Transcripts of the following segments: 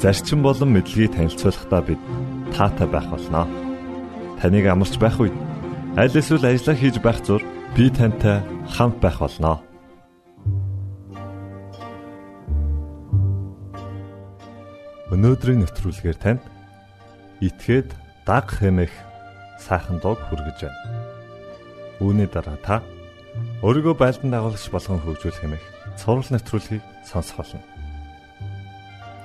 зарчим болон мэдлэгийг танилцуулахдаа бид таатай байх болноо. Таныг амарч байх үед аль эсвэл ажиллаа хийж байх зур би тантай хамт байх болноо. Өнөөдрийн нэвтрүүлгээр танд итгээд даг хэмэх сайхан дуу хүргэж байна. Үүний дараа та өөрийгөө байлдан дагуулагч болгон хөгжүүлэх хэмэх цорол нэвтрүүлгийг сонсох болно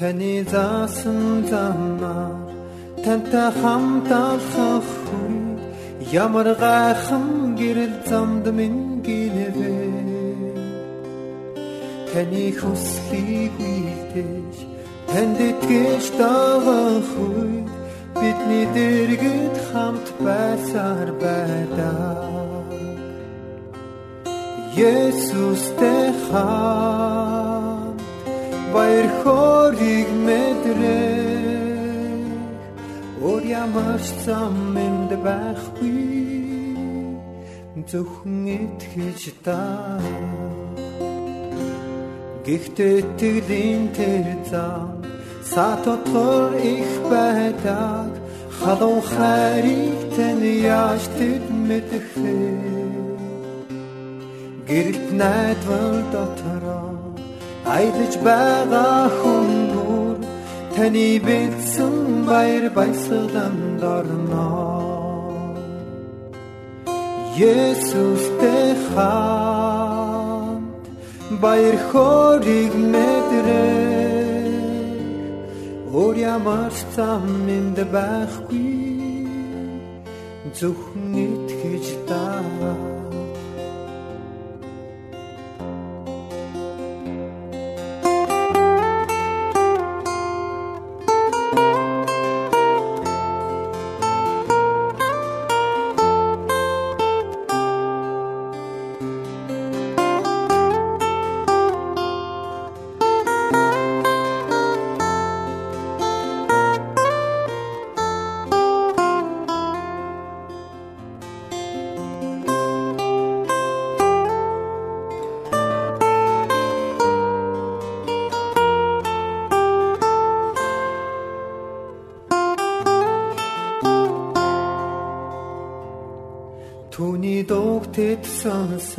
Таны заасан замаар тантай хамт алхах хүн ямар гайхан гэрэл замд минь гинэвэ. Таны хүслийг үйлдэж танд итгэж дагах үед бидний дэргэд хамт байсаар байдаа Есүстэй хамт баяр хориг мэдрээ Өөр ямар ч зам энд байхгүй. Зөвхөн итгэж та. Гэхдээ тэглийн тэр зам сатотгор их байдаг. Халуун хайрыг тань яаж тэд мэдэх вэ? Гэрэлт найдвар дотороо аялаж байгаа хүн бүр таны бэлсэн баяр баясгаланд орно. Есүстэй хамт баяр хориг мэдрээ өөр ямар зам энд байхгүй зөвхөн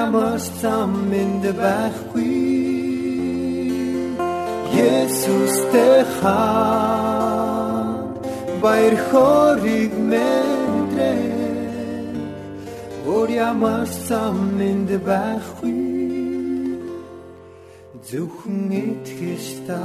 ямар зам энд байхгүй Есүстэй хаа баяр хориг мэдрээ өөр ямар зам энд байхгүй зөвхөн итгэж та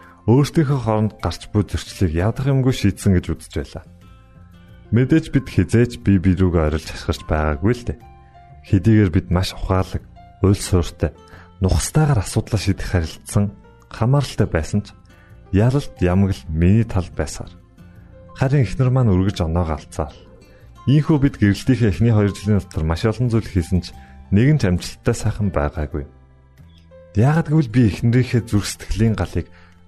өөрсдийнхөө хооронд гарч буй зөрчлийг ядах юмгүй шийдсэн гэж үзэж байлаа. Мэдээж бид хизээж бие биерүүгээ орилж хасгарч байгаагүй л дээ. Хэдийгээр бид маш ухаалаг, уйл сууртай, нухастайгаар асуудлаа шийдэх харилцсан хамааралтай байсан ч ялалт ямагл миний тал байсаар. Харин эхнэр маань өргөж оноогоо алцаал. Ийхүү бид гэрэлтийнхээ эхний 2 жилийн дотор маш олон зүйл хийсэн ч нэгэн ч амжилттай сайхан байгаагүй. Яагад гэвэл би эхнэрийнхээ зүрх сэтгэлийн галыг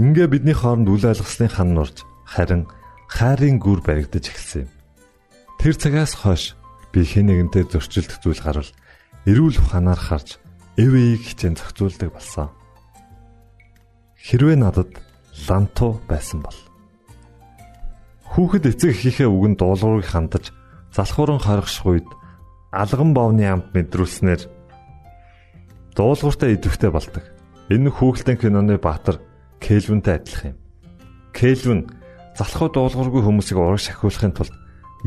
Ингээ бидний хооронд үл ойлгослын хан нурж харин хайрын гүр баригдаж эхэлсэн юм. Тэр цагаас хойш би хэн нэгэнтэй зөрчилдөх зүйл гарвал эрүүл ухаанаар харж эвэйг хичээн зохицуулдаг болсон. Хэрвээ надад ланту байсан бол хүүхэд эцэг эхийнхээ үгэнд дуулуурыг хандаж залхууран хоригших үед алган бовны амт мэдрүүлснээр дуулууртай идэвхтэй болдог. Энэ хүүхэлдэйн киноны баатар Кельвинтэй адилхан юм. Кельвин залхуу дуулуургүй хүмүүсийг урагш ахиулахын тулд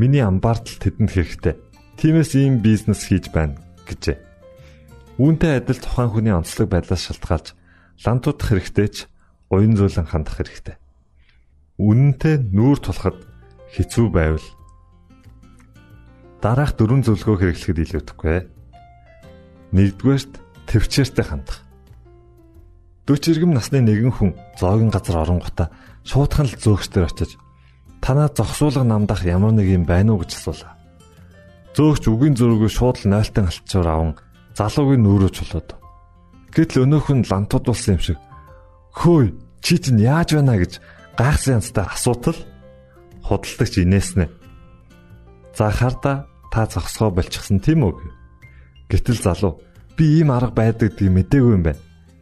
миний амбаартал тэдэнд хэрэгтэй. Тиймээс ийм бизнес хийж байна гэжээ. Үүнтэй адил тухайн хүний онцлог байдлаас шалтгаалж лантуудах хэрэгтэй ч уян зөөлөн хандах хэрэгтэй. Үнэнтэй нүүр тулахад хэцүү байвал дараах дөрвөн зөвлөгөө хэрэглэхэд илүүдэхгүй. Нэгдүгээрт төвчээртэй хандах. 40 иргэм насны нэгэн хүн зоогийн газар оронгота шуудхан л зөөгчдөр очиж танаа зогсуулга намдах ямар нэг юм байна уу гэж асуулаа. Зөөгч үгийн зөрүүг шууд л нойлтон алтчуур аван залуугийн нүүрөө чулууд. Гэтэл өнөөх нь лантуудулсан юм шиг хөөе чи чинь яаж байна гэж гайхсан янзтай асуутал худалдагч инээснэ. За харда та зогсгоо болчихсон тийм үү? Гэтэл залуу би ийм арга байдаг гэдгийг мдээгүй юм байна.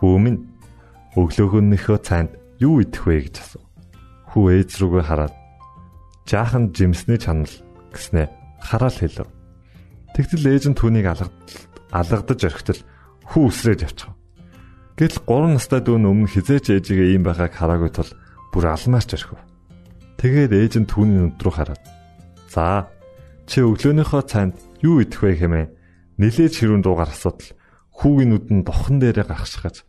хүү минь өглөөгөнийхөө цайнд юу идэх вэ гэж асуув. Хүү ээж рүүгээ хараад жаахан жимсний чанал гэснээ хараал хэлв. Тэгтэл ээж нь түүнийг алгадаж орхитол хүү үсрээд явчихав. Гэтэл 3 настай дүү өмнө хизээч ээжигээ ийм байгааг хараагүй тул бүр алмаарч орхив. Тэгээд ээж нь түүний нүд рүү хараад "За, чи өглөөнийхөө цайнд юу идэх вэ хэмээн нилээж хэрүүн дуугаар асуудал хүүгийн нүдэн дохон дээрээ гаргашгаж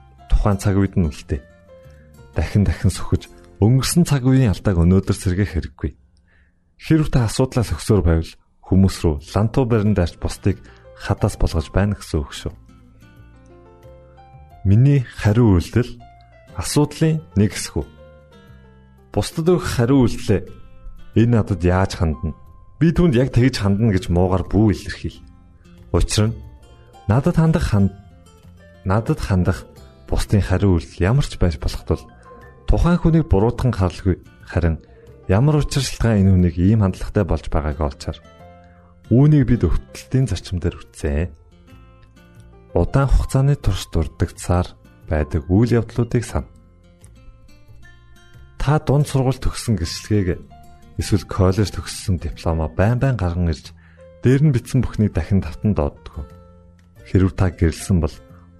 тухайн цаг үед нь үлдээ. Дахин дахин сөхөж өнгөрсөн цаг үеийн алдааг өнөөдөр сэргээх хэрэггүй. Хэрв та асуудлаас өгсөөр байвал хүмүүс рүү лантуу барин даарч бусдыг хадаас болгож байна гэсэн үг шүү. Миний хариу үйлдэл асуудлын нэг хэсэг. Бусдад өгөх хариу үйлдэлээ Энэ надад яаж хандна? Би түүнд яг тэгж хандна гэж муугар бүү илэрхийл. Учир нь надад хандах ханд надад хандах бусдын хариу үйлдэл ямар ч байж болох тул тухайн хүнийг буруутган харлгүй харин ямар учиршилтгаан энэ хүнийг ийм хандлагатай болж байгааг олчаар үүнийг бид өвтөлтийн зарчим дээр үтсэн. Удаан хугацааны турш дурддагцаар байдаг үйл явдлуудыг сан. Та дунд сургууль төгссөн гэрчлэгийг эсвэл коллеж төгссөн дипломоо байн байн гарган ирж дээр нь бичсэн бүхнийг дахин тавтан дооддог. Хэрвээ та гэрэлсэн бол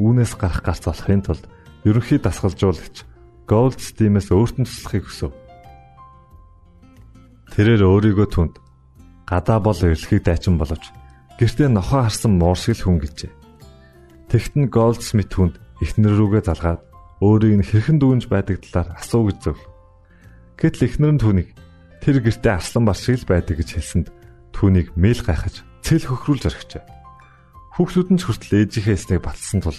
үүнээс гарах гарц олохын тулд ерөнхий дасгалжуулагч Goldstein-ээс өөртөө туслахыг хүсв. Тэрээр өөрийгөө түнд гадаа бол эрэлхийг дайчин боловч гэртээ нохоо харсан муур шиг л хүн гэжээ. Тэгтэн Goldsmith түнд эхнэр рүүгээ залгаад өөрийг нь хэрхэн дүүнж байдаг талаар асуу гэж зөв. Гэтэл эхнэр нь түүнийг тэр гэртээ арслан бар шиг л байдаг гэж хэлсэнд түүнийг мэйл гайхаж цэл хөхрүүлж орхижээ. Хүүхдүүд нь ч хүртэл ээжийнхээ эснийг батлсан тул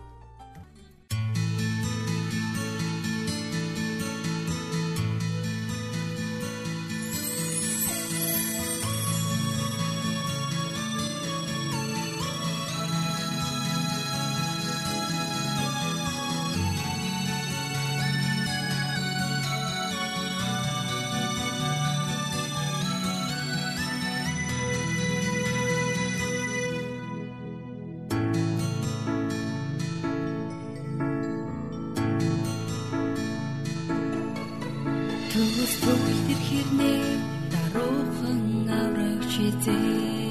Хэрнээ даруухан аврагч эзээ